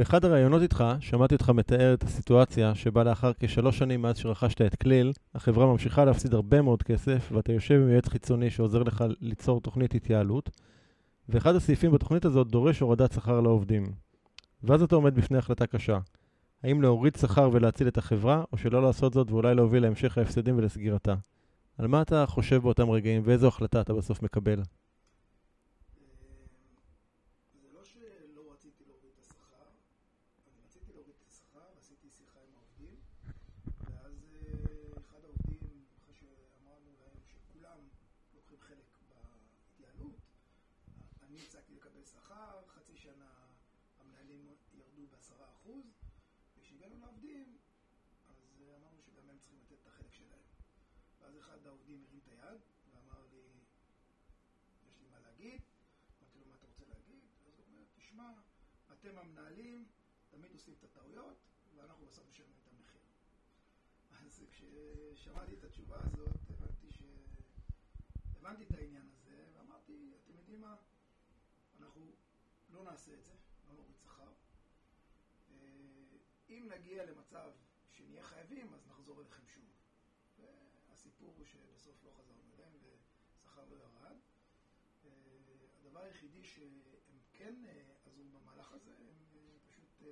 באחד הראיונות איתך, שמעתי אותך מתאר את הסיטואציה שבה לאחר כשלוש שנים מאז שרכשת את כליל, החברה ממשיכה להפסיד הרבה מאוד כסף, ואתה יושב עם יועץ חיצוני שעוזר לך ליצור תוכנית התייעלות, ואחד הסעיפים בתוכנית הזאת דורש הורדת שכר לעובדים. ואז אתה עומד בפני החלטה קשה. האם להוריד שכר ולהציל את החברה, או שלא לעשות זאת ואולי להוביל להמשך ההפסדים ולסגירתה? על מה אתה חושב באותם רגעים, ואיזו החלטה אתה בסוף מקבל? עושים את הטעויות, ואנחנו בסוף משלמים את המחיר. אז כששמעתי את התשובה הזאת, הבנתי ש... הבנתי את העניין הזה, ואמרתי, אתם יודעים מה? אנחנו לא נעשה את זה, לא נוריד שכר. אה, אם נגיע למצב שנהיה חייבים, אז נחזור אליכם שוב. והסיפור הוא שבסוף לא חזרנו אליהם ושכר לא ירד. אה, הדבר היחידי שהם כן אה, במהלך הזה, הם פשוט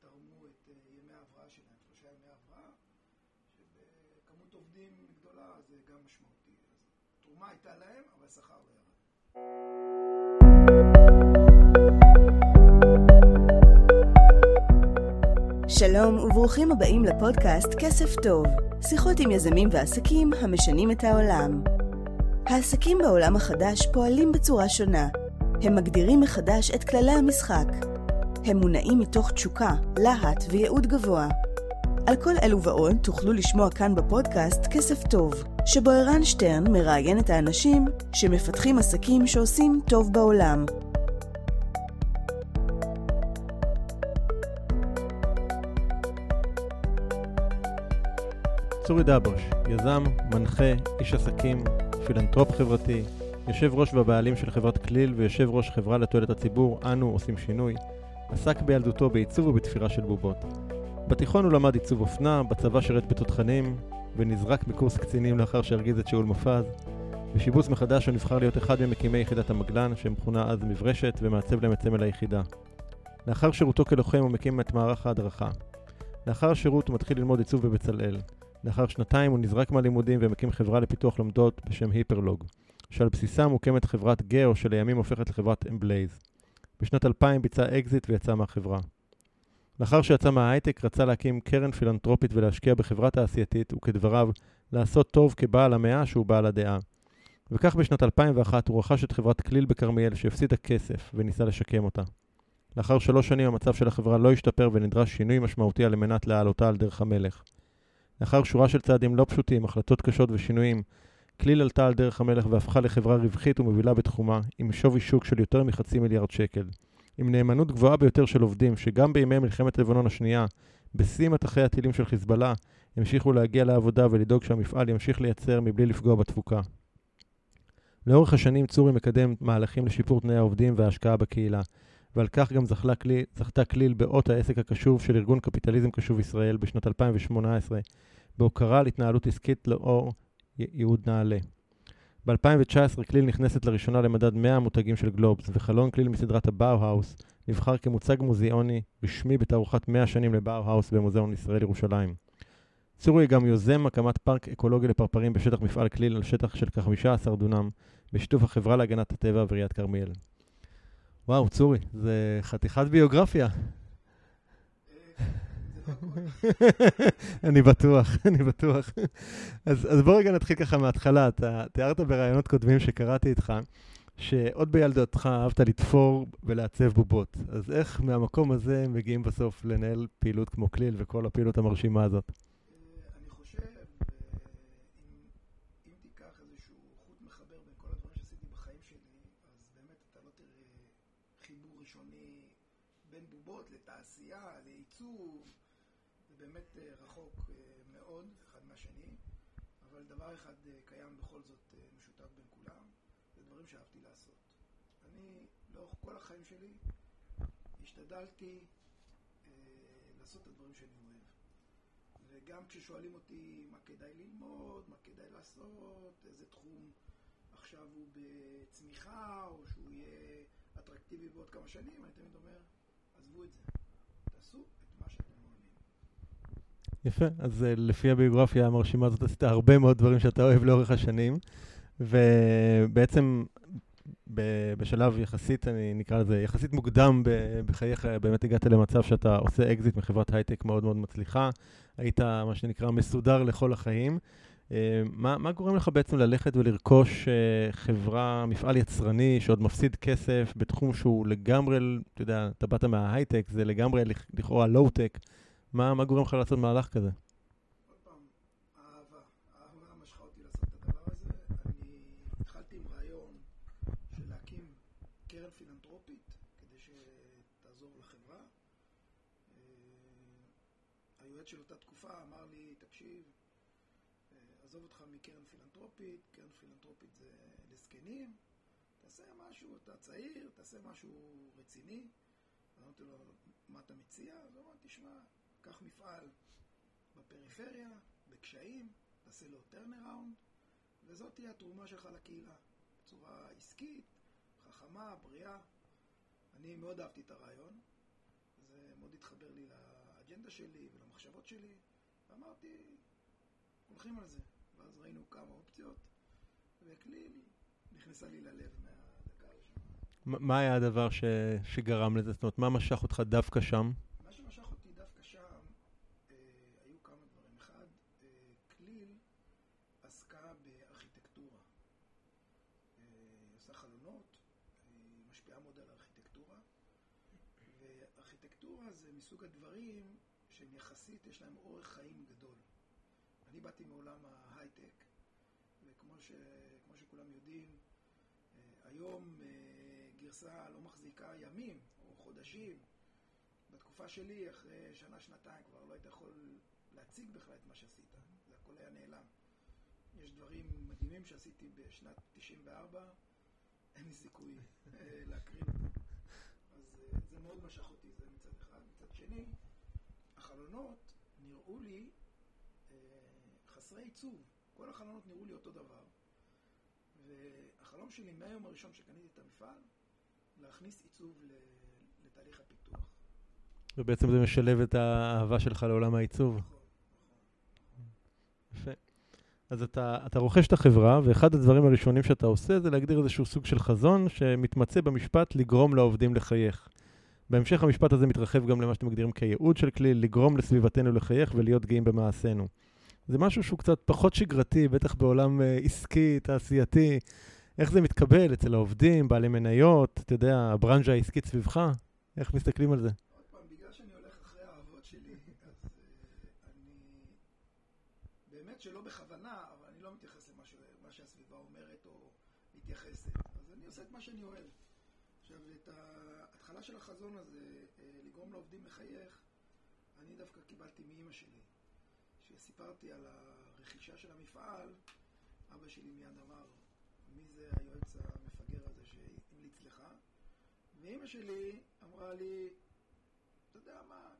תרמו את אה, ימי ההבראה שלהם, שלושה ימי הבראה, שבכמות עובדים גדולה זה גם משמעותי. אז תרומה הייתה להם, אבל השכר לא ירד. שלום וברוכים הבאים לפודקאסט כסף טוב, שיחות עם יזמים ועסקים המשנים את העולם. העסקים בעולם החדש פועלים בצורה שונה, הם מגדירים מחדש את כללי המשחק. הם מונעים מתוך תשוקה, להט וייעוד גבוה. על כל אלו ועוד תוכלו לשמוע כאן בפודקאסט כסף טוב, שבו ערן שטרן מראיין את האנשים שמפתחים עסקים שעושים טוב בעולם. צורי דבוש, יזם, מנחה, איש עסקים, פילנטרופ חברתי, יושב ראש והבעלים של חברת כליל ויושב ראש חברה לתועלת הציבור, אנו עושים שינוי, עסק בילדותו בעיצוב ובתפירה של בובות. בתיכון הוא למד עיצוב אופנה, בצבא שירת בתותחנים, ונזרק מקורס קצינים לאחר שהרגיז את שאול מופז. בשיבוץ מחדש הוא נבחר להיות אחד ממקימי יחידת המגלן, שמכונה אז מברשת, ומעצב להם את סמל היחידה. לאחר שירותו כלוחם הוא מקים את מערך ההדרכה. לאחר השירות הוא מתחיל ללמוד עיצוב בבצלאל. לאחר שנתיים הוא נזרק מהלימודים ומקים חברה לפיתוח לומדות בשם היפרלוג. שעל בסיסה מוקמת חברת גיאו שלימים הופכת לחברת אמבלייז. בשנת 2000 ביצע אקזיט ויצא מהחברה. לאחר שיצא מההייטק רצה להקים קרן פילנטרופית ולהשקיע בחברה תעשייתית, וכדבריו, לעשות טוב כבעל המאה שהוא בעל הדעה. וכך בשנת 2001 הוא רכש את חברת כליל בכרמיאל שהפסידה כסף וניסה לשקם אותה. לאחר שלוש שנים המצב של החברה לא השתפר ונדרש שינוי משמעותי על מנת להעלותה על דרך המלך. לאחר שורה של צעדים לא פשוטים, החלטות קשות ושינויים, כליל עלתה על דרך המלך והפכה לחברה רווחית ומובילה בתחומה, עם שווי שוק של יותר מחצי מיליארד שקל. עם נאמנות גבוהה ביותר של עובדים, שגם בימי מלחמת לבנון השנייה, בשיא מטחי הטילים של חיזבאללה, המשיכו להגיע לעבודה ולדאוג שהמפעל ימשיך לייצר מבלי לפגוע בתפוקה. לאורך השנים צורי מקדם מהלכים לשיפור תנאי העובדים וההשקעה בקהילה, ועל כך גם זכתה כליל, זכתה כליל באות העסק הקשוב של ארגון קפיטליזם קשוב ישראל בשנת 2018, בהוקרה על התנהלות עסקית לאור ייעוד נעלה. ב-2019 כליל נכנסת לראשונה למדד 100 המותגים של גלובס, וחלון כליל מסדרת הבאו-האוס נבחר כמוצג מוזיאוני רשמי בתערוכת 100 שנים לבאו-האוס במוזיאון ישראל ירושלים. צורי גם יוזם הקמת פארק אקולוגי לפרפרים בשטח מפעל כליל על שטח של כ-15 דונם, בשיתוף החברה להגנת הטבע ועיריית כרמיאל. וואו, צורי, זה חתיכת ביוגרפיה. אני בטוח, אני בטוח. אז, אז בוא רגע נתחיל ככה מההתחלה. אתה תיארת בראיונות קודמים שקראתי איתך, שעוד בילדותך אהבת לתפור ולעצב בובות. אז איך מהמקום הזה מגיעים בסוף לנהל פעילות כמו כליל וכל הפעילות המרשימה הזאת? השתדלתי לעשות את הדברים שאני אוהב. וגם כששואלים אותי מה כדאי ללמוד, מה כדאי לעשות, איזה תחום עכשיו הוא בצמיחה, או שהוא יהיה אטרקטיבי בעוד כמה שנים, אני תמיד אומר, עזבו את זה, תעשו את מה שאתם אוהבים. יפה, אז uh, לפי הביוגרפיה המרשימה הזאת עשית הרבה מאוד דברים שאתה אוהב לאורך השנים, ובעצם בשלב יחסית, אני נקרא לזה, יחסית מוקדם בחייך, באמת הגעת למצב שאתה עושה אקזיט מחברת הייטק מאוד מאוד מצליחה, היית מה שנקרא מסודר לכל החיים. אה, מה, מה גורם לך בעצם ללכת ולרכוש אה, חברה, מפעל יצרני שעוד מפסיד כסף בתחום שהוא לגמרי, אתה יודע, אתה באת מההייטק, זה לגמרי לכאורה לואו-טק. מה, מה גורם לך לעשות מהלך כזה? עוד פעם, אהבה. אהבה משכה אותי לעשות את הדבר הזה. אני התחלתי עם רעיון של להקים קרן פילנטרופית כדי שתעזור לחברה. אה, היועץ של אותה תקופה אמר לי, תקשיב, אה, עזוב אותך מקרן פילנטרופית, קרן פילנטרופית זה לזקנים, תעשה משהו, אתה צעיר, תעשה משהו רציני. אמרתי לו, מה אתה מציע? אז הוא אמר, תשמע, קח מפעל בפריפריה, בקשיים, תעשה לו טרנראונד, וזאת תהיה התרומה שלך לקהילה, בצורה עסקית, חכמה, בריאה. אני מאוד אהבתי את הרעיון, זה מאוד התחבר לי לאג'נדה שלי ולמחשבות שלי, ואמרתי, הולכים על זה. ואז ראינו כמה אופציות, וכליל נכנסה לי ללב הראשונה. מה היה הדבר ש... שגרם לזה? זאת אומרת, מה משך אותך דווקא שם? מה שמשך אותי דווקא שם, אה, היו כמה דברים. אחד, אה, כליל עסקה בארכיטקטורה. אה, עושה חלונות, היא משפיעה מאוד על הארכיטקטורה, וארכיטקטורה זה מסוג הדברים שהם יחסית, יש להם אורך חיים גדול. אני באתי מעולם ההייטק, וכמו ש... כמו שכולם יודעים, אה, היום אה, גרסה לא מחזיקה ימים או חודשים. בתקופה שלי, אחרי שנה, שנתיים, כבר לא היית יכול להציג בכלל את מה שעשית. זה הכל היה נעלם. יש דברים מדהימים שעשיתי בשנת 94, אין לי סיכוי אה, להקריא אותם. אז אה, זה מאוד משך אותי, זה מצד אחד. מצד שני, החלונות נראו לי אה, חסרי עיצוב. כל החלונות נראו לי אותו דבר. והחלום שלי מהיום הראשון שקניתי את המפעל, להכניס עיצוב לתהליך הפיתוח. ובעצם זה משלב את האהבה שלך לעולם העיצוב. נכון. יפה. אז אתה, אתה רוכש את החברה, ואחד הדברים הראשונים שאתה עושה זה להגדיר איזשהו סוג של חזון שמתמצא במשפט לגרום לעובדים לחייך. בהמשך המשפט הזה מתרחב גם למה שאתם מגדירים כייעוד של כלי, לגרום לסביבתנו לחייך ולהיות גאים במעשינו. זה משהו שהוא קצת פחות שגרתי, בטח בעולם uh, עסקי, תעשייתי. איך זה מתקבל אצל העובדים, בעלי מניות, אתה יודע, הברנז'ה העסקית סביבך? איך מסתכלים על זה? באמת שלא בכוונה, אבל אני לא מתייחס למה ש... שהסביבה אומרת או מתייחסת. אז אני עושה את מה שאני אוהב. עכשיו, את ההתחלה של החזון הזה, uh, לגרום לעובדים לחייך, אני דווקא קיבלתי מאימא שלי. כשסיפרתי על הרכישה של המפעל, אבא שלי מיד אמר, מי זה היועץ המפגר הזה שהמליץ לך? ואימא שלי אמרה לי, אתה יודע מה,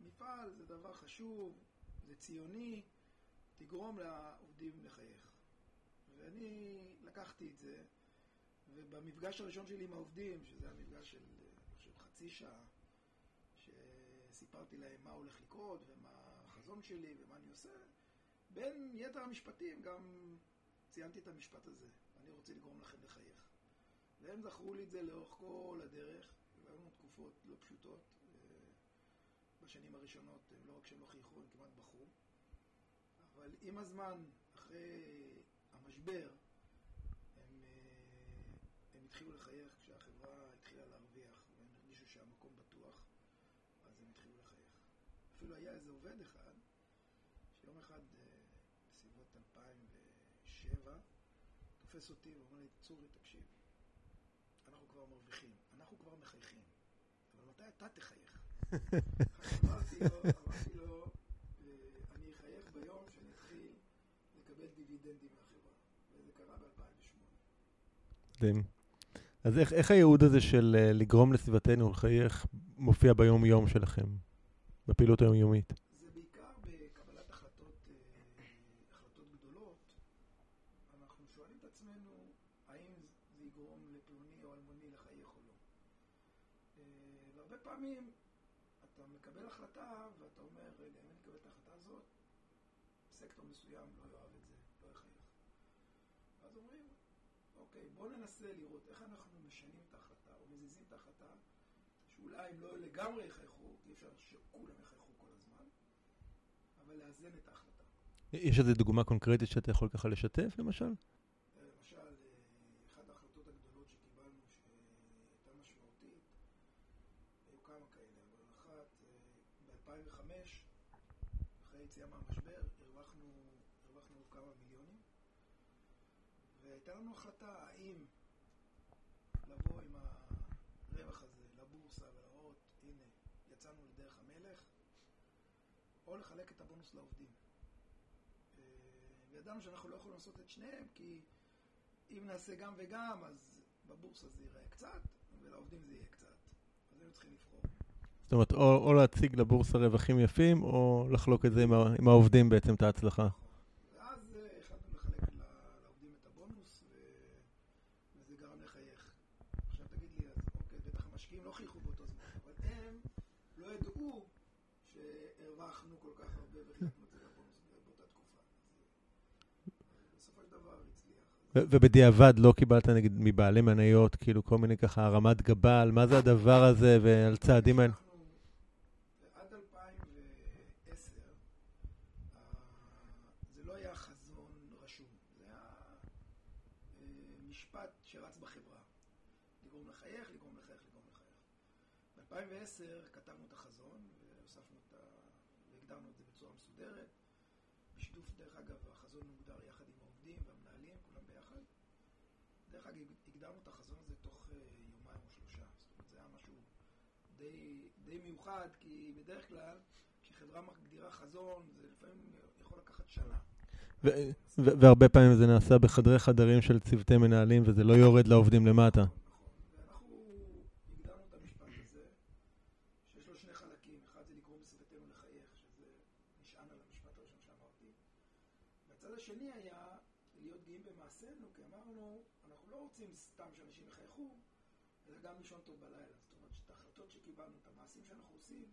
מפעל זה דבר חשוב, זה ציוני, תגרום לעובדים לחייך. ואני לקחתי את זה, ובמפגש הראשון שלי עם העובדים, שזה היה מפגש של, אני חושב, חצי שעה, שסיפרתי להם מה הולך לקרות ומה החזון שלי ומה אני עושה, בין יתר המשפטים גם ציינתי את המשפט הזה, אני רוצה לגרום לכם לחייך. והם זכרו לי את זה לאורך כל הדרך, והיו לנו תקופות לא פשוטות. בשנים הראשונות, לא רק שהם לא חייכו, הם כמעט בכו. אבל עם הזמן, אחרי המשבר, הם, הם התחילו לחייך כשהחברה התחילה להרוויח, והם הרגישו שהמקום בטוח, אז הם התחילו לחייך. אפילו היה איזה עובד אחד, תופס אותי ואומר לי, צורי, תקשיב, אנחנו כבר מרוויחים, אנחנו כבר מחייכים, אבל מתי אתה תחייך? אמרתי לו, אמרתי לו, אני אחייך ביום שאני אתחיל לקבל דיבידנדים מהחברה, וזה קרה ב-2008. מדהים. אז איך, איך הייעוד הזה של uh, לגרום לסביבתנו לחייך מופיע ביום-יום שלכם? בפעילות היומיומית? זה בעיקר בקבלת החלטות, אה, החלטות גדולות. אנחנו שואלים את עצמנו האם זה יגרום לפלוני או אלמוני לחייך או לא. אה, והרבה פעמים אתה מקבל החלטה ואתה אומר, רגע, אם אני אקבל את ההחלטה הזאת, סקטור מסוים לא יאהב את זה, לא יחייך. ואז אומרים, אוקיי, בואו ננסה לראות איך אנחנו משנים את ההחלטה או מזיזים את ההחלטה, שאולי הם לא לגמרי יחייכו, אי אפשר שכולם יחייכו כל הזמן, אבל לאזן את ההחלטה. יש איזו דוגמה קונקרטית שאתה יכול ככה לשתף, למשל אה, אחת ההחלטות הגדולות שקיבלנו שהייתה משמעותית, היו כמה כאלה, אבל אחת, ב-2005, אחרי היציאה מהמשבר, הרווחנו, הרווחנו כמה מיליונים, והייתה לנו החלטה האם לבוא עם הרווח הזה לבורסה ולהראות, הנה, יצאנו לדרך המלך, או לחלק את הבונוס לעובדים. אה, וידענו שאנחנו לא יכולים לעשות את שניהם, כי אם נעשה גם וגם, אז בבורסה זה ייראה קצת, ולעובדים זה יהיה קצת. אז היינו צריכים לבחור. זאת אומרת, או, או להציג לבורסה רווחים יפים, או לחלוק את זה עם, ה- עם העובדים בעצם, את ההצלחה. ואז אה, החלטנו לחלק ל- לעובדים את הבונוס, ו- וזה גרם לחייך. עכשיו תגיד לי, אז אוקיי, בטח המשקיעים לא חייכו באותו זמן, אבל הם לא ידעו שהרווחנו כל כך הרבה וחילקנו את זה לבונוס באותה תקופה. אז אז בסופו של דבר הצליח. ו- ובדיעבד לא קיבלת נגיד מבעלי מניות, כאילו כל מיני ככה הרמת גבה על מה זה הדבר הזה ועל צעדים האלה. אנחנו, עד 2010, אה, זה לא היה חזון רשום, זה היה אה, משפט שרץ בחברה. לגרום לחייך, לגרום לחייך, לגרום לחייך. ב-2010 כתבנו את החזון והוספנו את ה... והגדרנו את זה בצורה מסודרת. בשיתוף, דרך אגב, החזון מוגדר יחד עם העובדים והמנהלים, כולם ביחד. דרך אגב, הגדרנו את החזון הזה תוך אה, יומיים או שלושה. זאת אומרת, זה היה משהו די, די מיוחד, כי בדרך כלל, כשחברה מגדירה חזון, זה לפעמים יכול לקחת שנה. ו- ו- והרבה פעמים זה נעשה בחדרי חדרים של צוותי מנהלים, וזה לא יורד לעובדים למטה. שאנחנו עושים,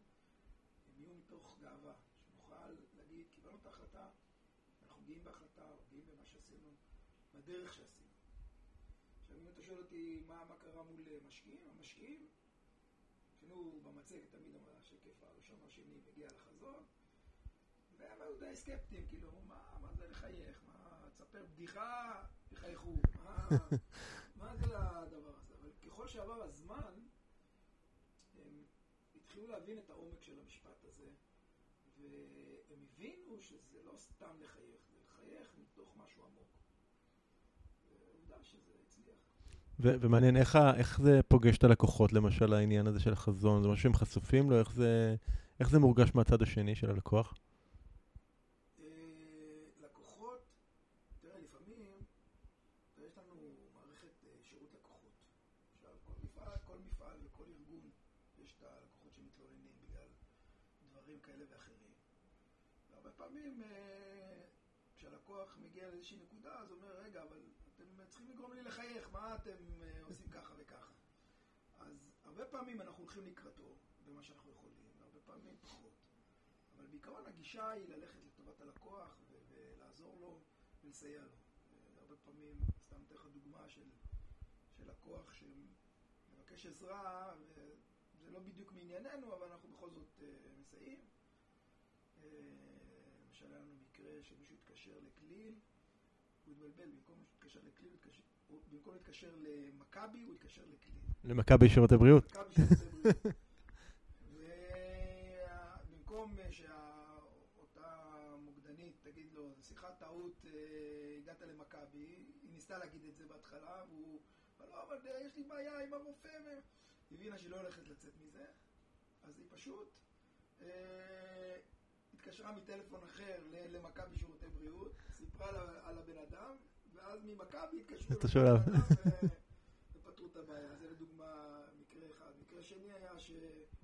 הם יהיו מתוך גאווה. שנוכל להגיד, קיבלנו את ההחלטה, אנחנו גאים בהחלטה, או גאים במה שעשינו, בדרך שעשינו. עכשיו, אם אתה שואל אותי מה, מה קרה מול אה, משקיעים, המשקיעים, שהיינו במצגת תמיד השקף הראשון או השני מגיע לחזון, והם היו די סקפטיים, כאילו, מה, מה זה לחייך, מה, תספר בדיחה, יחייכו, מה, מה זה הדבר הזה? אבל ככל שעבר הזמן, הם התחילו להבין את העומק של המשפט הזה, והם הבינו שזה לא סתם לחייך, זה לחייך מתוך משהו עמוק. שזה ומעניין איך, איך זה פוגש את הלקוחות, למשל, העניין הזה של החזון, זה משהו שהם חשופים לו, איך זה, איך זה מורגש מהצד השני של הלקוח? אה, לקוחות, לפעמים, אה, שירות לקוחות. דברים כאלה אה, כשהלקוח מגיע לאיזושהי נקודה, אז הוא אומר, רגע, אבל צריכים לגרום לי לחייך, מה אתם אה, עושים ככה וככה? אז הרבה פעמים אנחנו הולכים לקראתו במה שאנחנו יכולים, והרבה פעמים פחות. אבל בעיקרון הגישה היא ללכת לטובת הלקוח ולעזור לו ולסייע לו. אה, הרבה פעמים, סתם אתן לך דוגמה של, של לקוח שמבקש עזרה, וזה לא בדיוק מענייננו, אבל אנחנו בכל זאת אה, מסייעים. למשל היה לנו מקרה שמישהו התקשר לכליל, הוא התבלבל, במקום להתקשר הוא- במקום להתקשר למכבי, הוא התקשר לכליל. למכבי שירותי בריאות? ובמקום שאותה מוקדנית תגיד לו, זו שיחת טעות, אה, הגעת למכבי, היא ניסתה להגיד את זה בהתחלה, והוא אמר, לא, אבל אה, יש לי בעיה עם הרופא, ו- היא הבינה שהיא לא הולכת לצאת מזה, אז היא פשוט אה, התקשרה מטלפון אחר למכבי שירותי בריאות, סיפרה על הבן אדם, ואז ממכבי התקשרו אתה שואל. לבן אדם ו- ופתרו את הבעיה. זה לדוגמה מקרה אחד. מקרה שני היה שהתקשר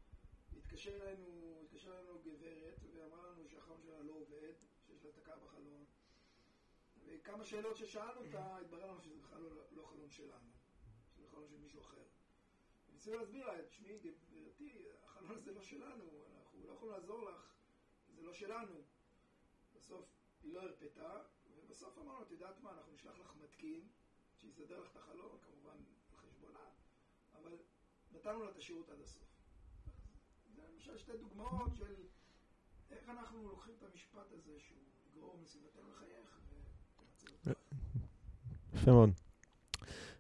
התקשר אלינו, התקשר אלינו גברת ואמרה לנו שהחלון שלה לא עובד, שיש לה תקעה בחלון. וכמה שאלות ששאלנו אותה, התברר לנו שזה בכלל לא, לא חלון שלנו, שזה חלון של מישהו אחר. ניסינו להסביר לה, תשמעי גברתי, החלון הזה לא שלנו, אנחנו לא יכולים לעזור לך, זה לא שלנו. בסוף לא הרפתה, ובסוף אמרנו, את יודעת מה, אנחנו נשלח לך מתקין, שיסדר לך את החלון, כמובן על חשבונה, אבל נתנו לה את השירות עד הסוף. זה למשל שתי דוגמאות של איך אנחנו לוקחים את המשפט הזה שהוא יגרום לסביבתנו לחייך. יפה מאוד.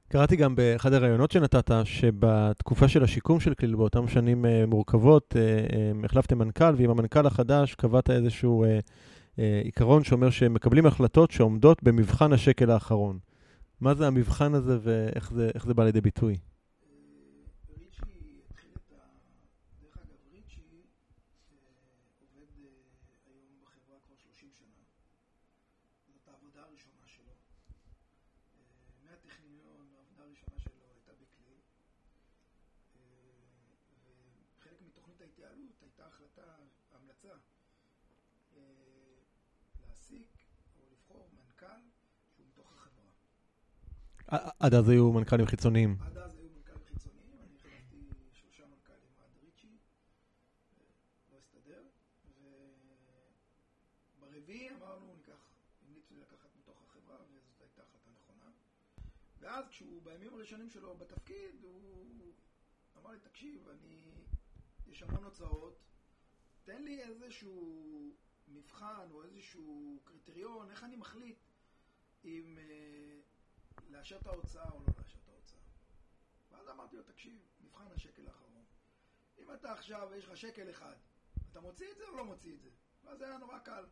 קראתי גם באחד הראיונות שנתת, שבתקופה של השיקום של כליל, באותן שנים אה, מורכבות, אה, אה, החלפתם מנכ"ל, ועם המנכ"ל החדש קבעת איזשהו עיקרון שאומר שמקבלים החלטות שעומדות במבחן השקל האחרון. מה זה המבחן הזה ואיך זה, זה בא לידי ביטוי? אה, ריצ'י התחיל את ה... דרך אגב, ריצ'י אה, עובד אה, היום בחברה כבר 30 שנה. זאת העבודה הראשונה שלו. אה, מהטכניון, העבודה הראשונה שלו הייתה בכליל. אה, וחלק מתוכנית ההתייעלות הייתה החלטה, המלצה, אה, להעסיק או לבחור מנכ"ל שהוא מתוך החברה. ע- עד אז היו מנכ"לים חיצוניים. ואז כשהוא, בימים הראשונים שלו בתפקיד, הוא אמר לי, תקשיב, אני, יש המון הוצאות, תן לי איזשהו מבחן או איזשהו קריטריון, איך אני מחליט אם אה, לאשר את ההוצאה או לא לאשר את ההוצאה. ואז אמרתי לו, תקשיב, מבחן השקל האחרון. אם אתה עכשיו, יש לך שקל אחד, אתה מוציא את זה או לא מוציא את זה? ואז היה נורא קל.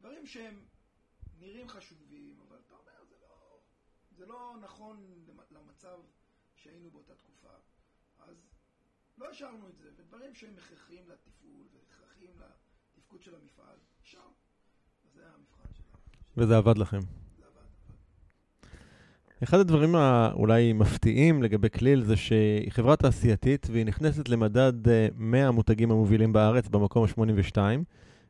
דברים שהם נראים חשובים, אבל אתה אומר, זה לא, זה לא נכון למ- למצב שהיינו באותה תקופה. אז לא השארנו את זה, ודברים שהם הכרחיים לתפעול והכרחיים לתפקוד של המפעל, שם. אז זה היה המבחן שלנו. וזה עבד לכם. אחד הדברים האולי מפתיעים לגבי כליל זה שהיא חברה תעשייתית והיא נכנסת למדד אה, 100 המותגים המובילים בארץ במקום ה-82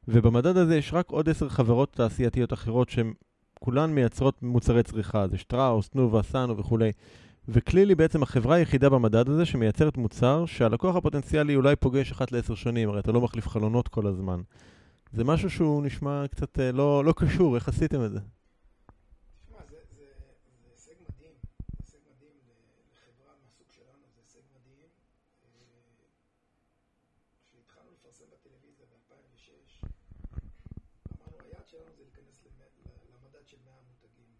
ובמדד הזה יש רק עוד 10 חברות תעשייתיות אחרות שהן כולן מייצרות מוצרי צריכה, זה שטראוס, תנובה, סאנו וכולי. וכליל היא בעצם החברה היחידה במדד הזה שמייצרת מוצר שהלקוח הפוטנציאלי אולי פוגש אחת לעשר שנים, הרי אתה לא מחליף חלונות כל הזמן. זה משהו שהוא נשמע קצת אה, לא, לא קשור, איך עשיתם את זה? תשמע, זה, זה, זה הישג מדהים, זה הישג מדהים ל- לחברה מהסוג שלנו, זה הישג מדהים. אה, כשהתחלנו לפרסם בטלוויזיה ב-2006, אמרנו, היעד שלנו זה להיכנס למדד של 100 מותגים.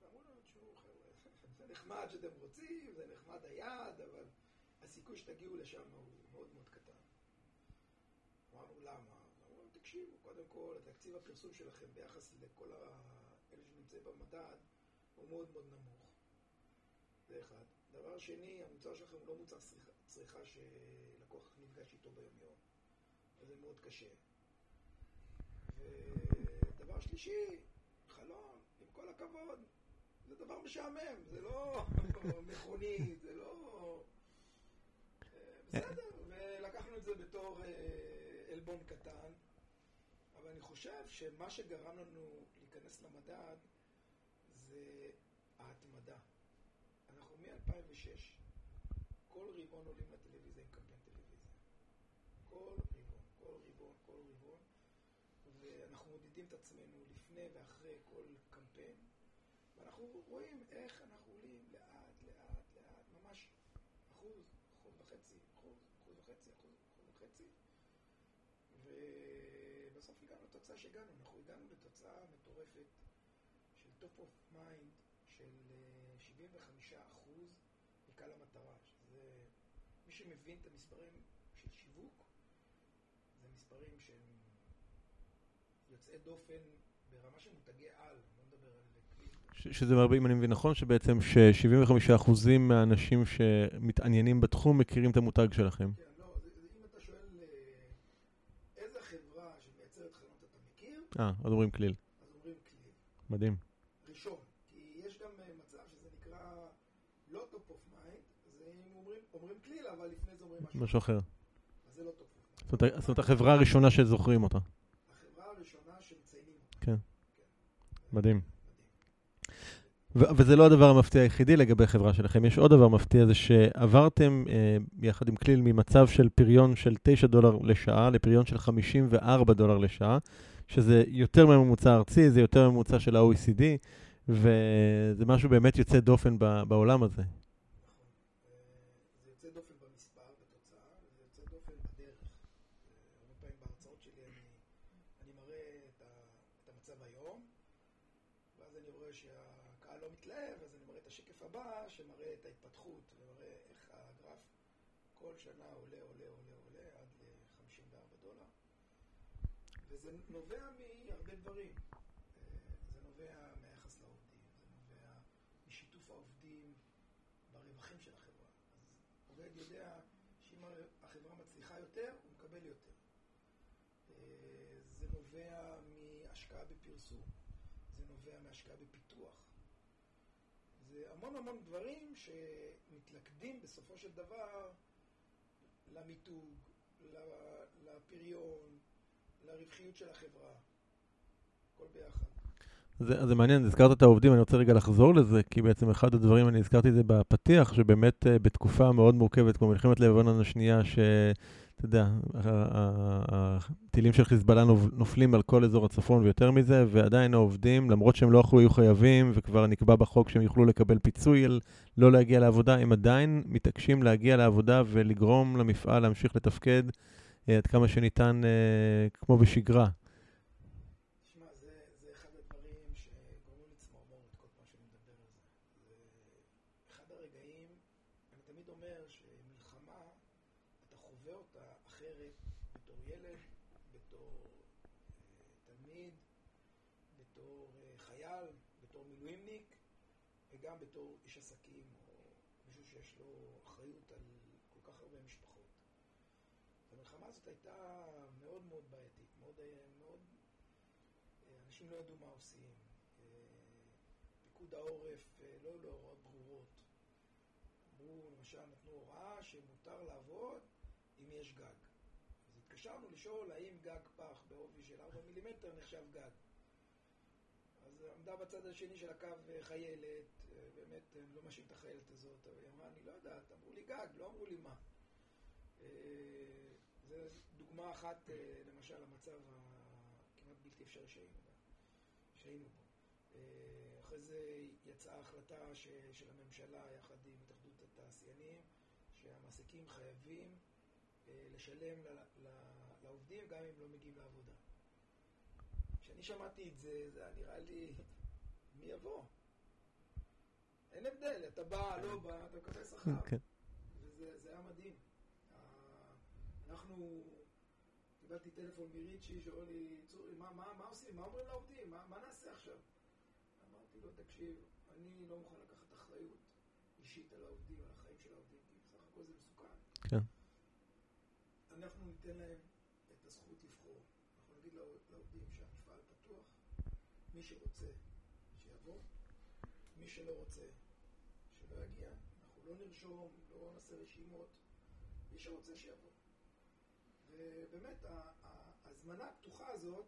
ואמרו לנו, תשמעו, זה נחמד שאתם רוצים, זה נחמד היעד, אבל הסיכוי שתגיעו לשם הוא מאוד מאוד קטן. אמרנו, למה? אמרו, תקשיבו, קודם כל, התקציב הפרסום שלכם ביחס לכל ה- אלה שנמצאים במדד הוא מאוד מאוד נמוך. זה אחד. דבר שני, המוצר שלכם הוא לא מוצר צריכה, צריכה שלקוח נפגש איתו ביום-יום. אז זה מאוד קשה. ודבר שלישי, חלון, עם כל הכבוד, זה דבר משעמם, זה לא מכונית, זה לא... אה, בסדר, ולקחנו את זה בתור אה, עלבון קטן, אבל אני חושב שמה שגרם לנו להיכנס למדד זה ההתמדה. אנחנו מ-2006, כל רבעון עולים לטלוויזיה עם קמפיין טלוויזיה. כל רבעון, כל רבעון, כל רבעון, ואנחנו מודדים את עצמנו לפני ואחרי כל קמפיין, ואנחנו רואים איך אנחנו עולים לאט, לאט, לאט, ממש אחוז, אחוז וחצי, אחוז, אחוז וחצי, אחוז, אחוז וחצי, ובסוף הגענו לתוצאה שהגענו, אנחנו הגענו לתוצאה מטורפת של top of mind של אה, 75 אחוז מקהל המטרה, שזה, מי שמבין את המספרים של שיווק, זה מספרים שהם יוצאי דופן ברמה של מותגי על, לא מדבר על שזה מרבה, אם אני מבין נכון, שבעצם ש-75% מהאנשים שמתעניינים בתחום מכירים את המותג שלכם. כן, לא, זה, זה, אם אתה שואל אה, איזה חברה שמייצרת חלונות אתה מכיר, אה, אז אומרים כליל. אז אומרים כלי. מדהים. ראשון. כי יש גם אה, מצב שזה נקרא לא top of mind, זה אם אומרים, אומרים כליל, אבל לפני זה אומרים משהו. אחר. אז זה זה לא טוב. זאת אומרת, זאת אומרת, החברה הראשונה שזוכרים אותה. החברה הראשונה שמציינים אותה. כן. מדהים. ו- וזה לא הדבר המפתיע היחידי לגבי חברה שלכם, יש עוד דבר מפתיע, זה שעברתם אה, יחד עם כליל ממצב של פריון של 9 דולר לשעה לפריון של 54 דולר לשעה, שזה יותר מהממוצע הארצי, זה יותר מהממוצע של ה-OECD, וזה משהו באמת יוצא דופן בעולם הזה. נכון. אה, זה יוצא דופן במספר, בתוצאה, וזה יוצא דופן בדרך. אה, הרבה פעמים בהרצאות שלי אני, אני מראה את, ה, את המצב היום, ואז אני רואה שהקהל לא מתלהב, אז אני מראה את השקף הבא, שמראה את ההתפתחות, ומראה איך הגרף כל שנה עולה, עולה, עולה, עולה, עד ל-54 דולר. וזה נובע מהרבה דברים. אה, זה נובע מהיחס לעובדים, זה נובע משיתוף העובדים ברווחים של החברה. אז עובד יודע שאם החברה מצליחה יותר, הוא מקבל יותר. אה, זה נובע מהשקעה בפרסום, זה נובע מהשקעה בפיתוח. זה המון המון דברים שמתלכדים בסופו של דבר למיתוג, לפריון, לרווחיות של החברה. הכל ביחד. זה, זה מעניין, הזכרת את העובדים, אני רוצה רגע לחזור לזה, כי בעצם אחד הדברים, אני הזכרתי את זה בפתיח, שבאמת אה, בתקופה מאוד מורכבת, כמו מלחמת לבנון השנייה, שאתה יודע, הטילים של חיזבאללה נופלים על כל אזור הצפון ויותר מזה, ועדיין העובדים, למרות שהם לא היו חייבים, וכבר נקבע בחוק שהם יוכלו לקבל פיצוי על לא להגיע לעבודה, הם עדיין מתעקשים להגיע לעבודה ולגרום למפעל להמשיך לתפקד אה, עד כמה שניתן, אה, כמו בשגרה. תשמע, זה, זה אחד הדברים שגורמים לי צמרמורת כל פעם שאני מדבר על זה. זה אחד הרגעים, אני תמיד אומר שמלחמה, אתה חווה אותה אחרת בתור ילד, בתור אה, תלמיד, בתור אה, חייל, בתור מילואימניק, וגם בתור איש עסקים, או מישהו שיש לו אחריות על כל כך הרבה משפחות. המלחמה הזאת הייתה מאוד מאוד בעייתית, מאוד, אה, מאוד אנשים לא ידעו מה עושים. אה, פיקוד העורף אה, לא היו לו הוראות ברורות. אמרו, למשל, נתנו הוראה שמותר לעבוד אם יש גג. אז התקשרנו לשאול האם גג פח בעובי של 4 מילימטר נחשב גג. עמדה בצד השני של הקו אה, חיילת, אה, באמת, אני לא מאשים את החיילת הזאת, אבל היא אמרה, אני לא יודעת, אמרו לי גג, לא אמרו לי מה. אה, זו דוגמה אחת, אה, למשל, למצב הכמעט בלתי אפשרי שהיינו. שהיינו בו. אה, אחרי זה יצאה החלטה ש, של הממשלה יחד עם התאחדות התעשיינים שהמעסיקים חייבים אה, לשלם ל, ל, לעובדים גם אם לא מגיעים לעבודה. כשאני שמעתי את זה, זה היה נראה לי, מי יבוא? אין הבדל, אתה בא, לא בא, אתה מקבל שכר. כן. וזה זה היה מדהים. אנחנו, קיבלתי טלפון מריצ'י שאומר לי, צורי, מה, מה, מה עושים? מה אומרים לעובדים? מה, מה נעשה עכשיו? אמרתי לו, תקשיב, אני לא מוכן לקחת אחריות אישית על העובדים, על החיים של העובדים, כי בסך הכל זה מסוכן. כן. אנחנו ניתן להם את הזכות לבחור. אנחנו נגיד לעו- לעובדים שהמפעל פתוח, מי שרוצה, שיבוא, מי שלא רוצה, שלא יגיע. אנחנו לא נרשום, לא נעשה רשימות, מי שרוצה שיבוא. ובאמת, ההזמנה הפתוחה הזאת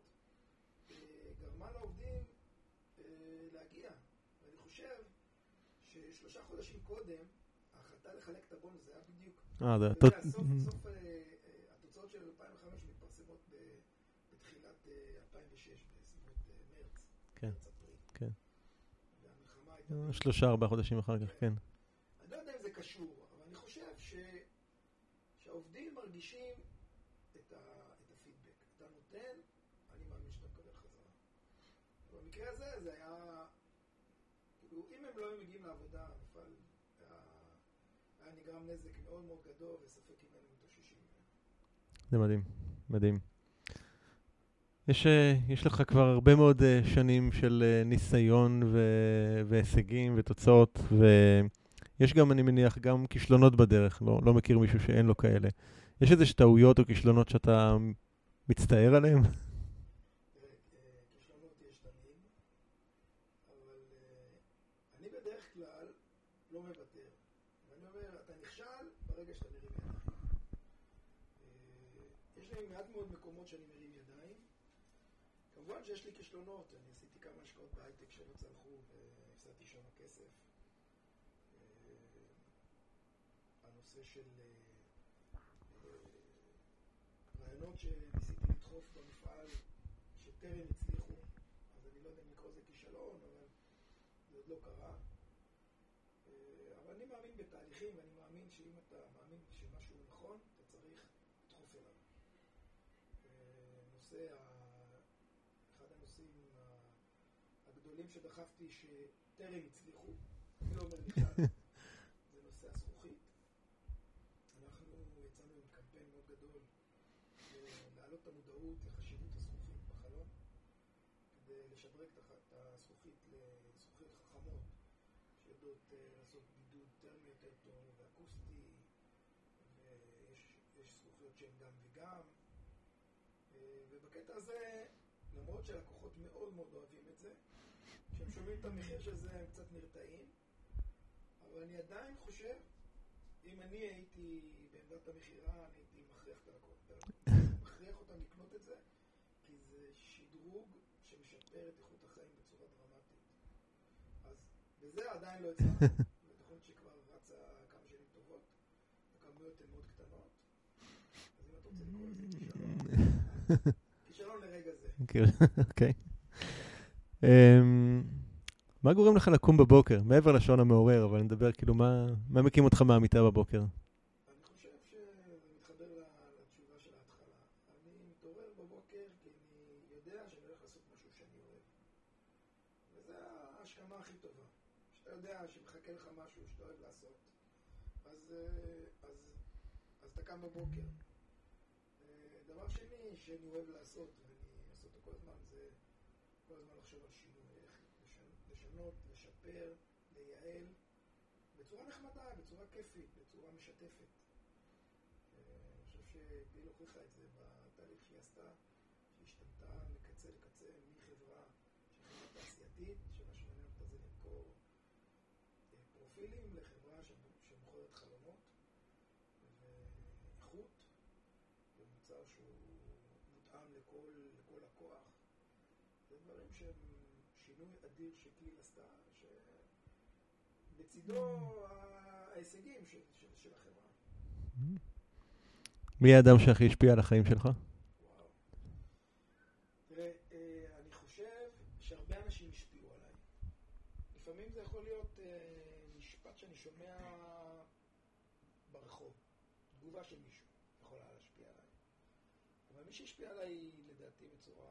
אה, גרמה לעובדים אה, להגיע. ואני חושב ששלושה חודשים קודם, ההחלטה לחלק את הבונוס, זה היה בדיוק אה, סוף, סוף אה, אה, התוצאות של 2005 מתפרסמות ב- בתחילת אה, 2006, בסביבות אה, מרץ. כן, מרץ אפריל. כן. והמלחמה הייתה... אה, שלושה, ארבעה חודשים אחר כך, כן. אני לא יודע אם זה קשור, אבל אני חושב ש... שהעובדים מרגישים את, ה... את הפידבק. אתה נותן, אני מאמין שאתה מקבל חזרה. במקרה הזה זה היה... כאילו, אם הם לא היו מגיעים לעבודה, המפעל היה, היה נגרם נזק מאוד מאוד גדול, וספק אם היינו מתאוששים. זה מדהים, מדהים. יש, אה, יש לך כבר הרבה מאוד אה, שנים של אה, ניסיון ו- והישגים ותוצאות, ויש גם, אני מניח, גם כישלונות בדרך, לא, לא מכיר מישהו שאין לו כאלה. יש איזה טעויות או כישלונות שאתה מצטער עליהם? שאני מרים ידיים. כמובן שיש לי כישלונות, אני עשיתי כמה השקעות בהייטק שלא צלחו והפסדתי שם כסף. אה, הנושא של אה, אה, רעיונות שניסיתי לדחוף במפעל שטרם הצליחו, אז אני לא יודע אם לקרוא לזה כישלון, אבל זה עוד לא קרה. אבל אני מאמין בתהליכים, ואני מאמין שאם אתה מאמין שמשהו נכון, אתה צריך לדחוף אליו. נושא הגדולים שדחפתי שטרם הצליחו, אני לא אומר נכשל, זה נושא הזכוכית. אנחנו יצאנו עם קמפיין מאוד גדול להעלות את המודעות לחשיבות הזכוכית בחלום, כדי לשדרג את הזכוכית לזכוכיות חכמות, שיודעות אה, לעשות בידוד טרמי יותר טוב ואקוסטי, ויש זכוכיות שהן גם וגם. אה, ובקטע הזה, למרות שהלקוחות מאוד מאוד אוהבים את זה, כשהם שומעים את המחיר של זה הם קצת נרתעים, אבל אני עדיין חושב, אם אני הייתי בעמדת המכירה, אני הייתי מכריח את הלקוחות, מכריח אותם לקנות את זה, כי זה שדרוג שמשפר את איכות החיים בצורה דרמטית. אז בזה עדיין לא הצלחנו, ותכון שכבר רצה כמה שנים טובות, הכמויות הן מאוד קטנות, אז אם אתה רוצה לקרוא לזה כישלון, כישלון לרגע זה. אוקיי. מה גורם לך לקום בבוקר? מעבר לשעון המעורר, אבל נדבר כאילו, מה, מה מקים אותך מהמיטה בבוקר? אני חושב שזה מתחבר לתשובה של ההתחלה. אני מתעורר בבוקר כי אני יודע שאני הולך לעשות משהו שאני אוהב. וזו ההשכמה הכי טובה. שאתה יודע שמחכה לך משהו שאתה אוהב לעשות, אז, אז, אז אתה קם בבוקר. דבר שני שאני אוהב לעשות, ואני עושה אותו כל הזמן, זה כל הזמן לחשוב על שינוי, איך לשנות, לשפר, לייעל, בצורה נחמדה, בצורה כיפית, בצורה משתפת. אה, אני חושב שגיל הוכיחה את זה בתהליך שהיא עשתה, שהיא השתנתה מקצה לקצה, מחברה שהיא חברה תעשייתית, שמה שמעניין אותה זה למכור אה, פרופילים, לחברה שמוכרת חלומות ואיכות, ומוצר שהוא מותאם לכל, לכל לקוח. זה דברים שהם שינוי אדיר שכליל עשתה, שבצידו ההישגים של, של, של החברה. מי האדם שהכי השפיע על החיים שלך? תראה, אה, אני חושב שהרבה אנשים השפיעו עליי. לפעמים זה יכול להיות אה, משפט שאני שומע ברחוב, תגובה של מישהו יכולה להשפיע עליי. אבל מי שהשפיע עליי, לדעתי, בצורה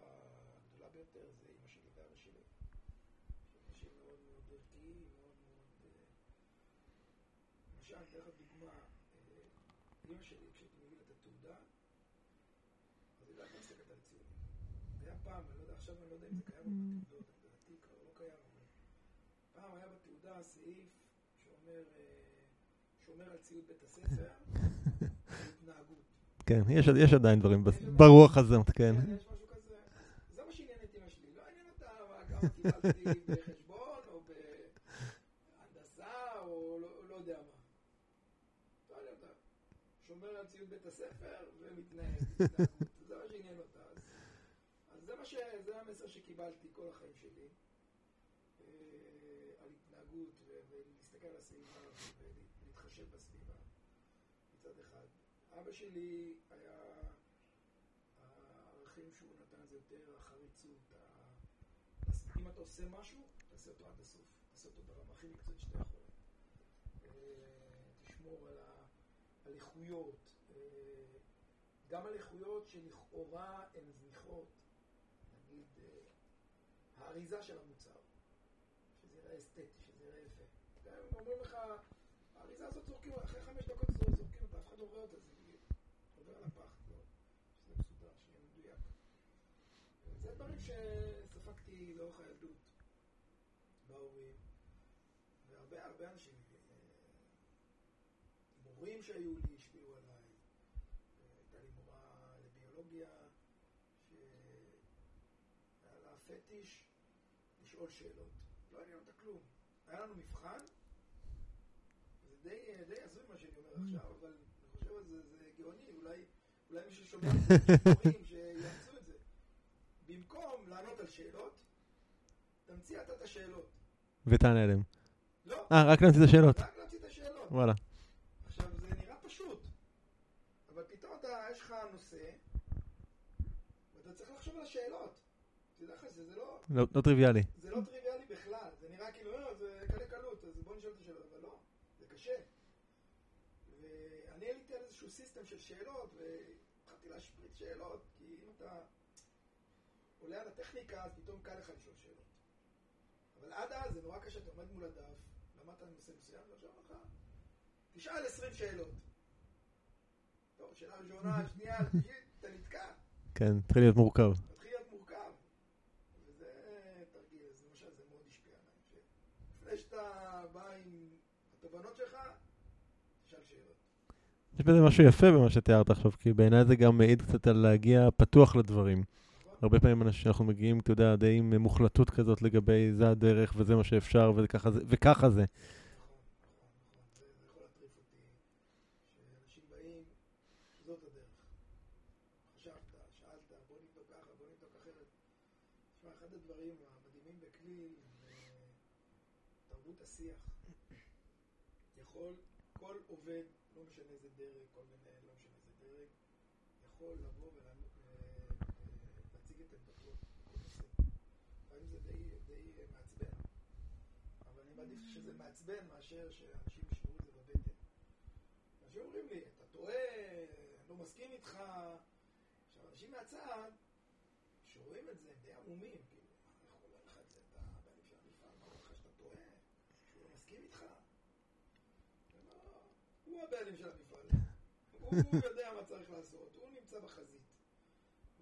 הגדולה ביותר, זה אימא שלי ואבא שלי. אנשים מאוד מאוד ערכיים, מאוד מאוד... למשל, אני אתן לך דוגמה, אימא שלי, כשהייתי מביא לה את התעודה, אז היא לא הייתה מסתכלת על ציונים. זה היה פעם, אני לא יודע, עכשיו אני לא יודע אם זה קיים בתעודות, לדעתי כבר לא קיים, אבל פעם היה בתעודה סעיף שאומר, שומר על ציוד בית הספר, התנהגות. כן, יש, יש עדיין דברים ברוח הזאת, כן. יש משהו כזה. זה מה שעניין את אמא שלי. לא עניין אותה כמה קיבלתי בחשבון, או בהנדסה, או לא, לא יודע מה. לא אותה. שומר על ציוד בית הספר ומתנהג. זה מה שעניין אותה. אז, אז זה, ש... זה המסר שקיבלתי כל החיים שלי. אה, על התנהגות ולהסתכל על הסביבה ולהתחשב בסביבה מצד אחד. אבא שלי היה, הערכים שהוא נתן זה יותר החריצות, אם אתה עושה משהו, תעשה אותו עד הסוף, תעשה אותו ברמה הכי מקצועית שאתה יכול. תשמור על האיכויות, גם על איכויות שלכאורה הן זניחות, נגיד האריזה של המוצר, שזה יראה אסתטי, שזה יראה יפה. גם אם אומרים לך, האריזה הזאת זורקים, אחרי חמש דקות זורקים אותה, אף אחד לא רואה אותה, עובר על הפח, לא, שזה מסודר, שיהיה מדויק. זה דברים שספגתי לאורך הילדות, בהורים, והרבה הרבה אנשים, מורים שהיו לי, השפיעו עליי. הייתה לי מורה לביולוגיה, שהיה לה פטיש לשאול שאלות. לא עניין אותה כלום. היה לנו מבחן, זה די, די הזוי מה שאני אומר עכשיו, אבל אני חושב על זה, זה גאוני, אולי אולי מישהו שומע סיפורים שיעשו את זה. במקום לענות על שאלות, תמציא אתה את השאלות. ותענה עליהם. לא, אה, רק להמציא את השאלות. רק להמציא את השאלות. וואלה. עכשיו, זה נראה פשוט, אבל פתאום אתה, יש לך נושא, ואתה צריך לחשוב על השאלות. תדע לך, זה, לא... לא לא טריוויאלי. זה לא טריוויאלי בכלל, זה נראה כאילו, אה, זה קלה קלות, אז בוא נשאל את השאלות, אבל לא, זה קשה. ואני עליתי על איזשהו סיסטם של שאלות, והתחלתי להשפריץ שאלות, כי אם אתה עולה על הטכניקה, אז פתאום קל לך לשאול שאלות. אבל עד אז זה נורא קשה, אתה עומד מול הדף, למדת נושא מסוים, ועכשיו לך, תשאל 20 שאלות. טוב, שאלה ראשונה, שנייה, שלישית, אתה נתקע. כן, התחיל להיות מורכב. מתחיל להיות מורכב. וזה תרגיל, אז למשל זה מאוד השפיע עליי. לפני שאתה בא עם התובנות שלך, תשאל שאלות. יש בזה משהו יפה במה שתיארת עכשיו, כי בעיניי זה גם מעיד קצת על להגיע פתוח לדברים. הרבה פעמים אנחנו מגיעים, אתה יודע, די עם מוחלטות כזאת לגבי זה הדרך וזה מה שאפשר וככה זה. וככה זה. נכון, נכון, נכון. זה זה יכול להטריף אותי, שאנשים באים, זאת הדרך. חשבת, שאלת, בוא נבדוק ככה, בוא נבדוק אחרת. תשמע, אחד הדברים המדהימים בכליל זה תרבות השיח. יכול, כל עובד, לא משנה איזה דרג, כל מנהל, לא משנה איזה דרג, יכול לבוא ולהציג את עמדתו בכל נושא. לפעמים זה די, די מעצבן. אבל אני מעדיף שזה מעצבן מאשר שאנשים ישמעו את זה בבטן. אנשים אומרים לי, אתה טועה, אני לא מסכים איתך. עכשיו, אנשים מהצד, שרואים את זה, הם די עמומים, כאילו, מה, איך אומר לך את זה, אתה הבעלים של המפעל, מה אומר לך שאתה טועה, שהוא לא מסכים איתך? לא- הוא הבעלים של המפעל, הוא יודע מה צריך לעשות, הוא נמצא בחזית.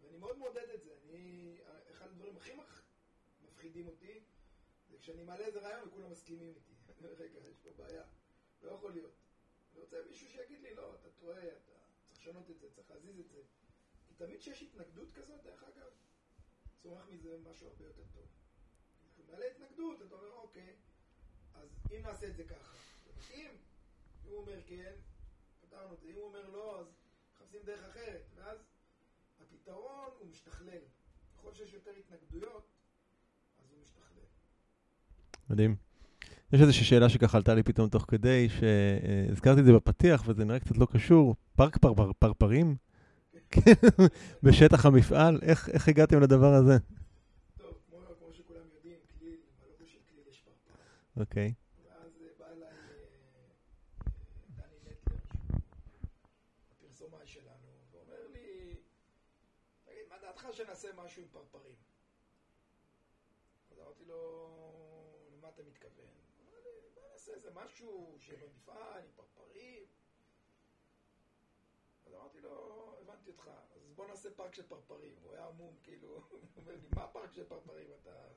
ואני מאוד מעודד את זה, אני, אחד הדברים הכי מפחידים אותי, זה כשאני מעלה איזה רעיון וכולם מסכימים איתי. אומר, רגע, יש פה בעיה, לא יכול להיות. אני רוצה מישהו שיגיד לי, לא, אתה טועה, אתה צריך לשנות את זה, צריך להזיז את זה. כי תמיד כשיש התנגדות כזאת, דרך אגב, צומח מזה משהו הרבה יותר טוב. כשאתה מעלה התנגדות, אתה אומר, אוקיי, אז אם נעשה את זה ככה, זה? אם הוא אומר כן, פתרנו את זה, אם הוא אומר לא, אז מחפשים דרך אחרת, ואז הפתרון הוא משתכלל. ככל שיש יותר התנגדויות, אז הוא משתכלל. מדהים. יש איזושהי שאלה שככה עלתה לי פתאום תוך כדי, שהזכרתי את זה בפתיח וזה נראה קצת לא קשור. פארק פרפר, פרפרים? בשטח המפעל? איך, איך הגעתם לדבר הזה? טוב, כמו, כמו שכולם יודעים, כליל, בלוגו של כליל יש פרפר. אוקיי. ואז אה, בא אליי אה, אה, דני נטלר, שהוא הפרסומאי שלנו, ואומר לי, תגיד, מה דעתך שנעשה משהו עם פרפרים? אז אמרתי לו, למה אתה מתכוון? הוא אמר לי, בוא נעשה איזה משהו שיהיה במפעל, עם פרפרים. אז אמרתי לו, הבנתי אותך, אז בוא נעשה פארק של פרפרים. הוא היה עמום, כאילו, הוא אומר לי, מה פארק של פרפרים? אתה...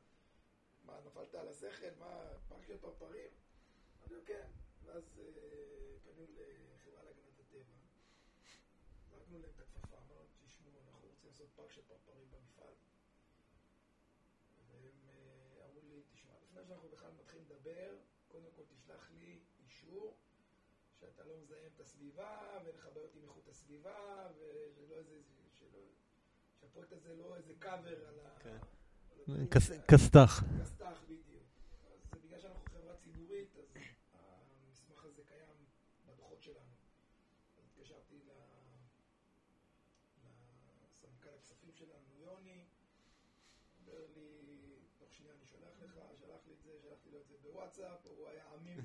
מה, נפלת על השכל? מה, פארק של פרפרים? אמרתי לו, כן. ואז אה, פנו לחברה להגנת הטבע. זרקנו להם את הכפפה, אמרנו, תשמעו, אנחנו רוצים לעשות פארק של פרפרים במפעל. והם אה, אמרו לי, תשמע, לפני שאנחנו בכלל מתחילים לדבר, קודם כל תשלח לי אישור שאתה לא מזהם את הסביבה, ואין לך בעיות עם איכות הסביבה, ושלא איזה, שלא, שהפרויקט הזה לא איזה קאבר על ה... כן. כסת"ח. כסת"ח בדיוק. אז זה בגלל שאנחנו חברה ציבורית, אז המסמך הזה קיים בדוחות שלנו. אז התקשרתי ל- לסמנכ"ל הכספים שלנו, יוני, אומר לי, תוך שנייה אני שולח לך, שלח לי את זה, שלחתי לו את זה בוואטסאפ, הוא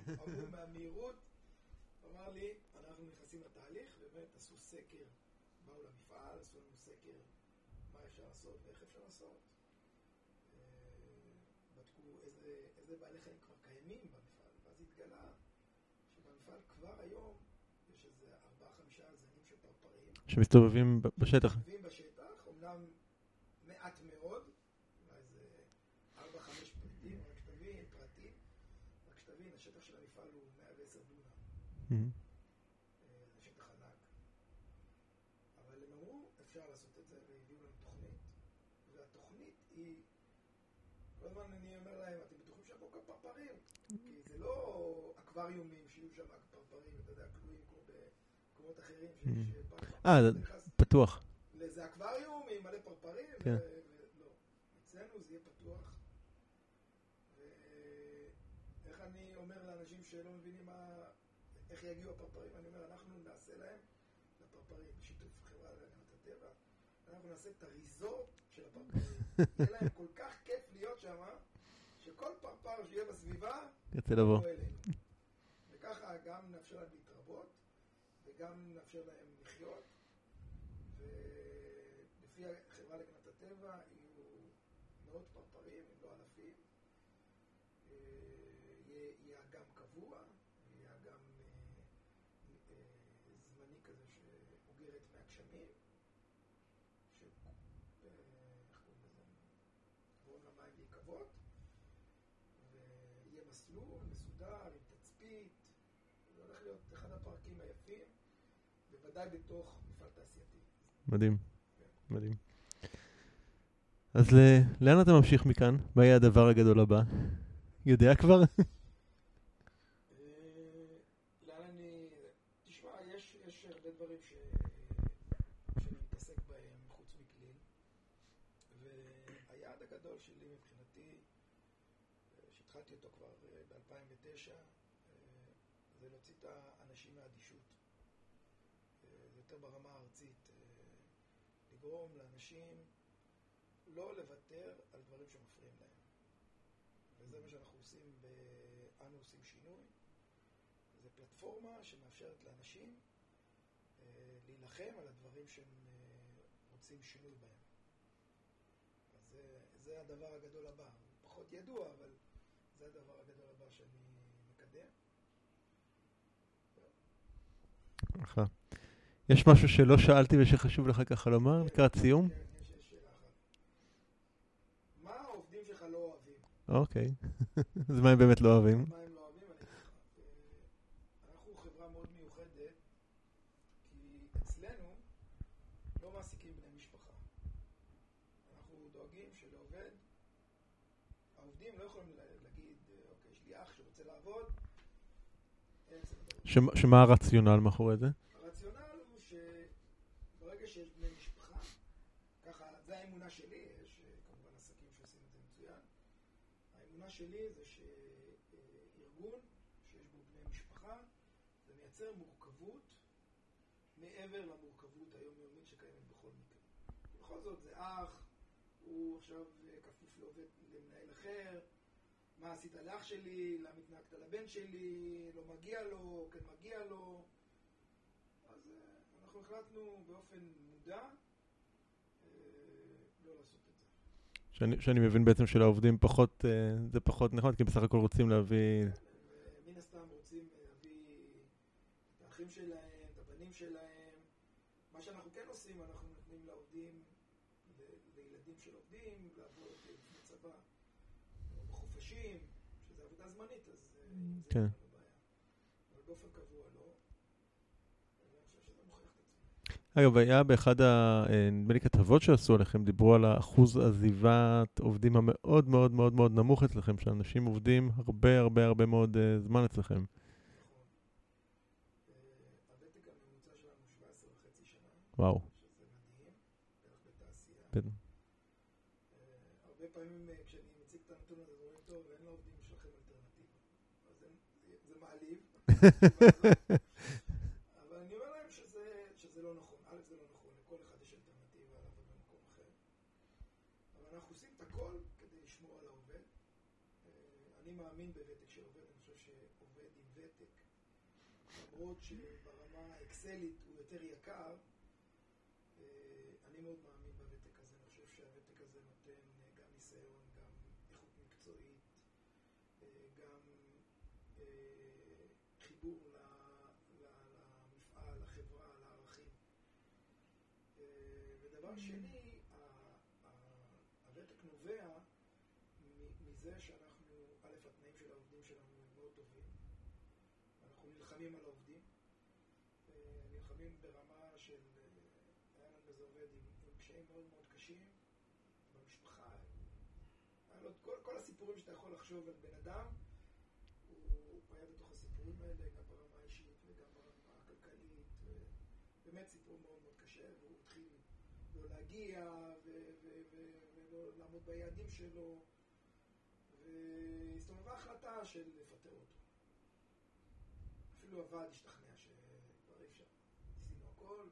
עמום מהמהירות. אמר לי, אנחנו נכנסים לתהליך, באמת עשו סקר, באו למפעל, עשו לנו סקר מה אפשר לעשות ואיך אפשר לעשות. אה, בדקו איזה, איזה בעלי חיים כבר קיימים במפעל, ואז התגלה שבמפעל כבר היום יש איזה ארבעה חמישה זנים של פרפרים. שמסתובבים בשטח. מסתובבים בשטח, אומנם מעט מאוד, אולי זה ארבע חמש פריטים, רק פרטים, שתבין, השטח של המפעל הוא 110 דונם. Mhm. אה, זה שטח ענק. אבל הם אמרו, אפשר לעשות את זה, והביאו לנו תוכנית, והתוכנית היא, כל הזמן אני אומר להם, אתם בטוחים שהכל כאן פרפרים? כי זה לא אקווריומים שיהיו שם פרפרים, אתה יודע, כלואים כמו במקומות אחרים, שיש אה, פרפר, זה- נכנס- פתוח. לאיזה אקווריום עם מלא פרפרים? כן. ו- ו- לא. אצלנו זה יהיה פתוח. ואיך אני אומר לאנשים שלא מבינים מה... איך יגיעו הפרפרים? אני אומר, אנחנו נעשה להם, לפרפרים, בשיתוף חברה להגנת הטבע, אנחנו נעשה את הריזורט של הפרפרים. יהיה להם כל כך כיף להיות שם, שכל פרפר שיהיה בסביבה, יוצא לבוא. וככה גם נאפשר להם להתרבות, וגם נאפשר להם לחיות, ולפי החברה להגנת הטבע יהיו מאות פרפרים, אם לא אלפים. אה, יהיה יהיה אגם קבוע, יהיה אגם אה, אה, זמני כזה שאוגר את מי הגשמים, ש... אה, איך קוראים לזה? גורם למים להיקוות. ויהיה מסלול מסודר עם תצפית, זה הולך להיות אחד הפארקים היפים, בוודאי בתוך מפעל תעשייתי. מדהים. מדהים. אז ל- לאן אתה ממשיך מכאן? מה יהיה הדבר הגדול הבא? יודע כבר? אה, לאן אני... תשמע, יש, יש הרבה דברים ש... שאני מתעסק בהם חוץ מכליל, והיעד הגדול שלי מבחינתי, אה, שהתחלתי אותו כבר ב-2009, זה להוציא את האנשים מהאדישות. אה, זה יותר ברמה הארצית, אה, לגרום לאנשים לא לוותר על דברים שמפריעים להם. וזה מה שאנחנו עושים, ב... אנו עושים שינוי. זו פלטפורמה שמאפשרת לאנשים אה, להילחם על הדברים שהם אה, רוצים שינוי בהם. אז זה, זה הדבר הגדול הבא. פחות ידוע, אבל זה הדבר הגדול הבא שאני מקדם. אחלה. יש משהו שלא שאלתי ושחשוב לך ככה לומר לקראת סיום? לא? אוקיי. אז מה הם באמת לא אוהבים? שמה- הרציונל מאחורי זה? זה שלי, אה, שלי אח, הוא עכשיו אה, כפוף לעובד, למנהל אחר, מה עשית לאח שלי, למה התנהגת לבן שלי, לא מגיע לו, כן מגיע לו. אז אה, אנחנו החלטנו באופן מודע אה, לא לעשות את זה. שאני, שאני מבין בעצם שלעובדים פחות, אה, זה פחות נכון, כי בסך הכל רוצים להביא... מן הסתם רוצים להביא את האחים שלהם, את הבנים שלהם. מה שאנחנו כן עושים, אנחנו נותנים לעובדים, ל- לילדים של עובדים, לעבוד לפני צבא, או בחופשים, שזה עבודה זמנית, אז אה, עם זה כן. אין לנו בעיה. אבל באופן קבוע לא. ואני חושב שזה מוכיח את עצמו. אגב, היה באחד ה... אה, נדמה לי כתבות שעשו עליכם, דיברו על האחוז עזיבת עובדים המאוד מאוד מאוד מאוד נמוך אצלכם, שאנשים עובדים הרבה הרבה הרבה מאוד אה, זמן אצלכם. נכון. אה, הוותק הממוצע שלנו 17 וחצי שנה. וואו. שזה מדהים, בערך בתעשייה. בטח. אה, הרבה פעמים אה, כשאני מציג את הנתון הזה, אומרים, טוב, אין לעובדים שלכם אלטרנטיבה. אז זה- זה- זה מעליב. אבל אני אומר להם שזה לא נכון. זה לא נכון, אחד יש במקום אחר. אבל אנחנו כדי על. אה, אני מאמין של אני חושב שברמה האקסלית הוא יותר יקר, אה, אני מאוד מאמין בוותק הזה, אני חושב שהוותק הזה נותן אה, גם ניסיון, גם איכות מקצועית, אה, גם אה, חיבור ל- ל- למפעל, לחברה, לערכים. אה, ודבר שני, ה- ה- הוותק נובע מ- מזה שאנחנו, א', התנאים של העובדים שלנו הם מאוד טובים. אנחנו נלחמים על העובדים. אה, נלחמים ברמה של... אה, היה לנו איזה עובד עם, עם קשיים מאוד מאוד קשים במשפחה. היה לו כל, כל הסיפורים שאתה יכול לחשוב על בן אדם, הוא, היה בתוך הסיפורים האלה, גם ברמה האישית וגם ברמה הכלכלית. באמת סיפור מאוד מאוד קשה, והוא התחיל לא להגיע, ולא לעמוד ביעדים שלו, והסתובבה החלטה של לפטר אותו. אפילו הוועד השתכנע שכבר אי אפשר. ניסינו הכל,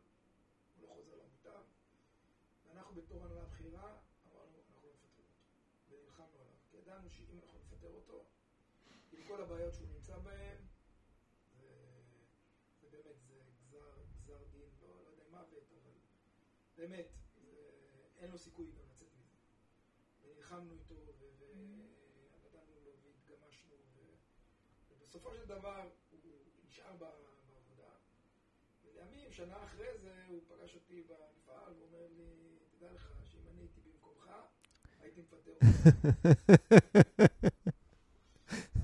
הוא לא חוזר למוטב, ואנחנו בתור הנהלה בכירה אמרנו, אנחנו לא מפטרים אותו. ונלחמנו עליו, כי ידענו שאם אנחנו נפטר אותו, עם כל הבעיות שהוא נמצא בהן, זה, זה באמת, זה גזר, גזר דין, לא, לא יודע מוות, אבל באמת, זה, אין לו סיכוי גם לצאת מזה. ונלחמנו איתו, ונתנו לו והתגמשנו, ובסופו של דבר נשאר בעבודה. ולימים, שנה אחרי זה, הוא פגש אותי במפעל, ואומר לי, תדע לך שאם אני הייתי במקומך, הייתי מפטר אותך.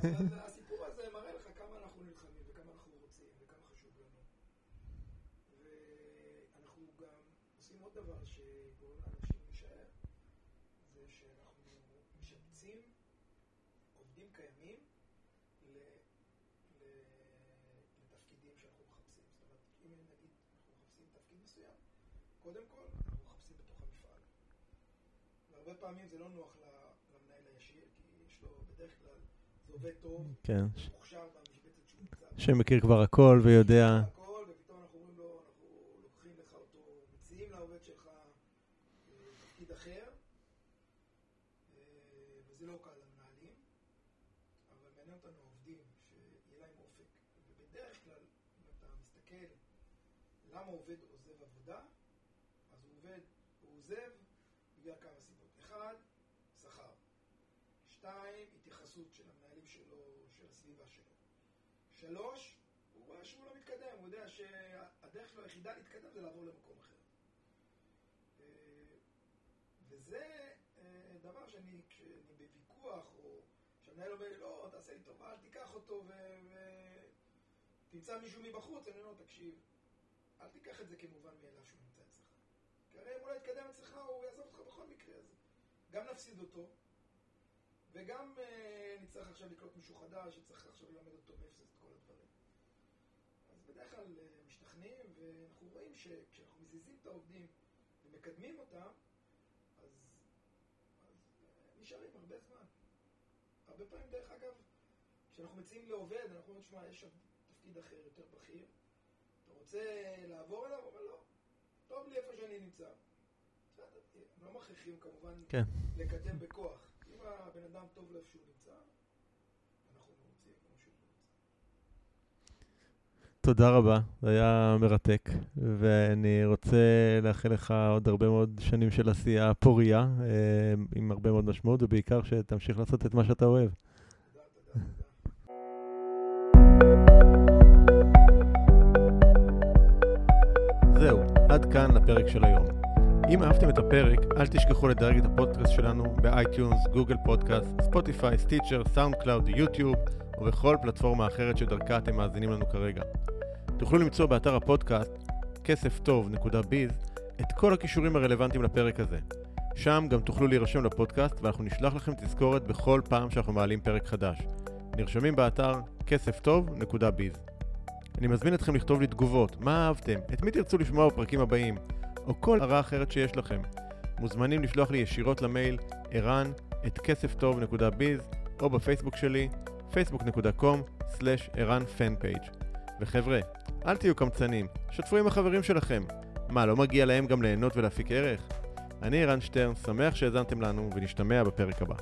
אבל הסיפור הזה מראה לך כמה אנחנו נלחמים וכמה אנחנו רוצים וכמה חשוב לנו. ואנחנו גם עושים עוד דבר שגורם לאנשים להישאר, זה שאנחנו משבצים עובדים קיימים ל, ל, לתפקידים שאנחנו מחפשים. זאת אומרת, אם נגיד אנחנו מחפשים תפקיד מסוים, קודם כל אנחנו מחפשים בתוך המפעל. והרבה פעמים זה לא נוח למנהל הישיר, כי יש לו בדרך כלל, זה עובד טוב, כן, מוכשר במשבצת שהוא נמצא. שמכיר כבר הכל ויודע. הכל, ופתאום אנחנו אומרים לו, אנחנו לוקחים לך אותו, מציעים לעובד שלך אה, תפקיד אחר, אה, וזה לא קל למנהלים, אבל מעניין אותנו העובדים, שיהיה להם אופק. ובדרך כלל, אם אתה מסתכל למה עובד עבודה, אז הוא עובד, הוא עוזב בגלל כמה סיבות. אחד, שכר. שתיים, התייחסות של המנהלים שלו, של הסביבה שלו. שלוש, הוא רואה שהוא לא מתקדם, הוא יודע שהדרך שלו היחידה להתקדם זה לעבור למקום אחר. אה, וזה אה, דבר שאני, כשאני בוויכוח, או שהמנהל אומר לי, לא, תעשה לי טובה, אל תיקח אותו ותמצא מישהו מבחוץ, אני אומר לו, תקשיב, אל תיקח את זה כמובן מאליו שהוא נמצא אצלך. כי הרי אם הוא לא יתקדם אצלך, הוא יעזוב אותך בכל מקרה, אז גם נפסיד אותו, וגם אה, נצטרך עכשיו לקלוט מישהו חדש, שצריך עכשיו ללמד אותו מאפס את כל הדברים. אז בדרך כלל אה, משתכנעים, ואנחנו רואים שכשאנחנו מזיזים את העובדים ומקדמים אותם, אז, אז אה, נשארים הרבה זמן. הרבה פעמים, דרך אגב, כשאנחנו מציעים לעובד, אנחנו אומרים, שמע, יש שם תפקיד אחר, יותר בכיר, רוצה לעבור אליו? אומר, לא, טוב לי איפה שאני נמצא. בסדר, הם לא מכריחים כמובן כן. לקדם בכוח. אם הבן אדם טוב לו איפה שהוא נמצא, אנחנו מרוצים כמו שהוא רוצה. תודה רבה, זה היה מרתק, ואני רוצה לאחל לך עוד הרבה מאוד שנים של עשייה פורייה, אה, עם הרבה מאוד משמעות, ובעיקר שתמשיך לעשות את מה שאתה אוהב. עד כאן לפרק של היום. אם אהבתם את הפרק, אל תשכחו לדרג את הפודקאסט שלנו ב iTunes, Google Podcast, ספוטיפיי, Stitcher, SoundCloud, יוטיוב, או בכל פלטפורמה אחרת שדרכה אתם מאזינים לנו כרגע. תוכלו למצוא באתר הפודקאסט, כסף טוב.biz, את כל הקישורים הרלוונטיים לפרק הזה. שם גם תוכלו להירשם לפודקאסט, ואנחנו נשלח לכם תזכורת בכל פעם שאנחנו מעלים פרק חדש. נרשמים באתר כסף טוב.biz. אני מזמין אתכם לכתוב לי תגובות, מה אהבתם, את מי תרצו לשמוע בפרקים הבאים, או כל הערה אחרת שיש לכם. מוזמנים לשלוח לי ישירות למייל ערן את כסף טוב.ביז או בפייסבוק שלי facebook.com/ערן פנפייג' וחבר'ה, אל תהיו קמצנים, שתפו עם החברים שלכם. מה, לא מגיע להם גם ליהנות ולהפיק ערך? אני ערן שטרן, שמח שהאזנתם לנו ונשתמע בפרק הבא.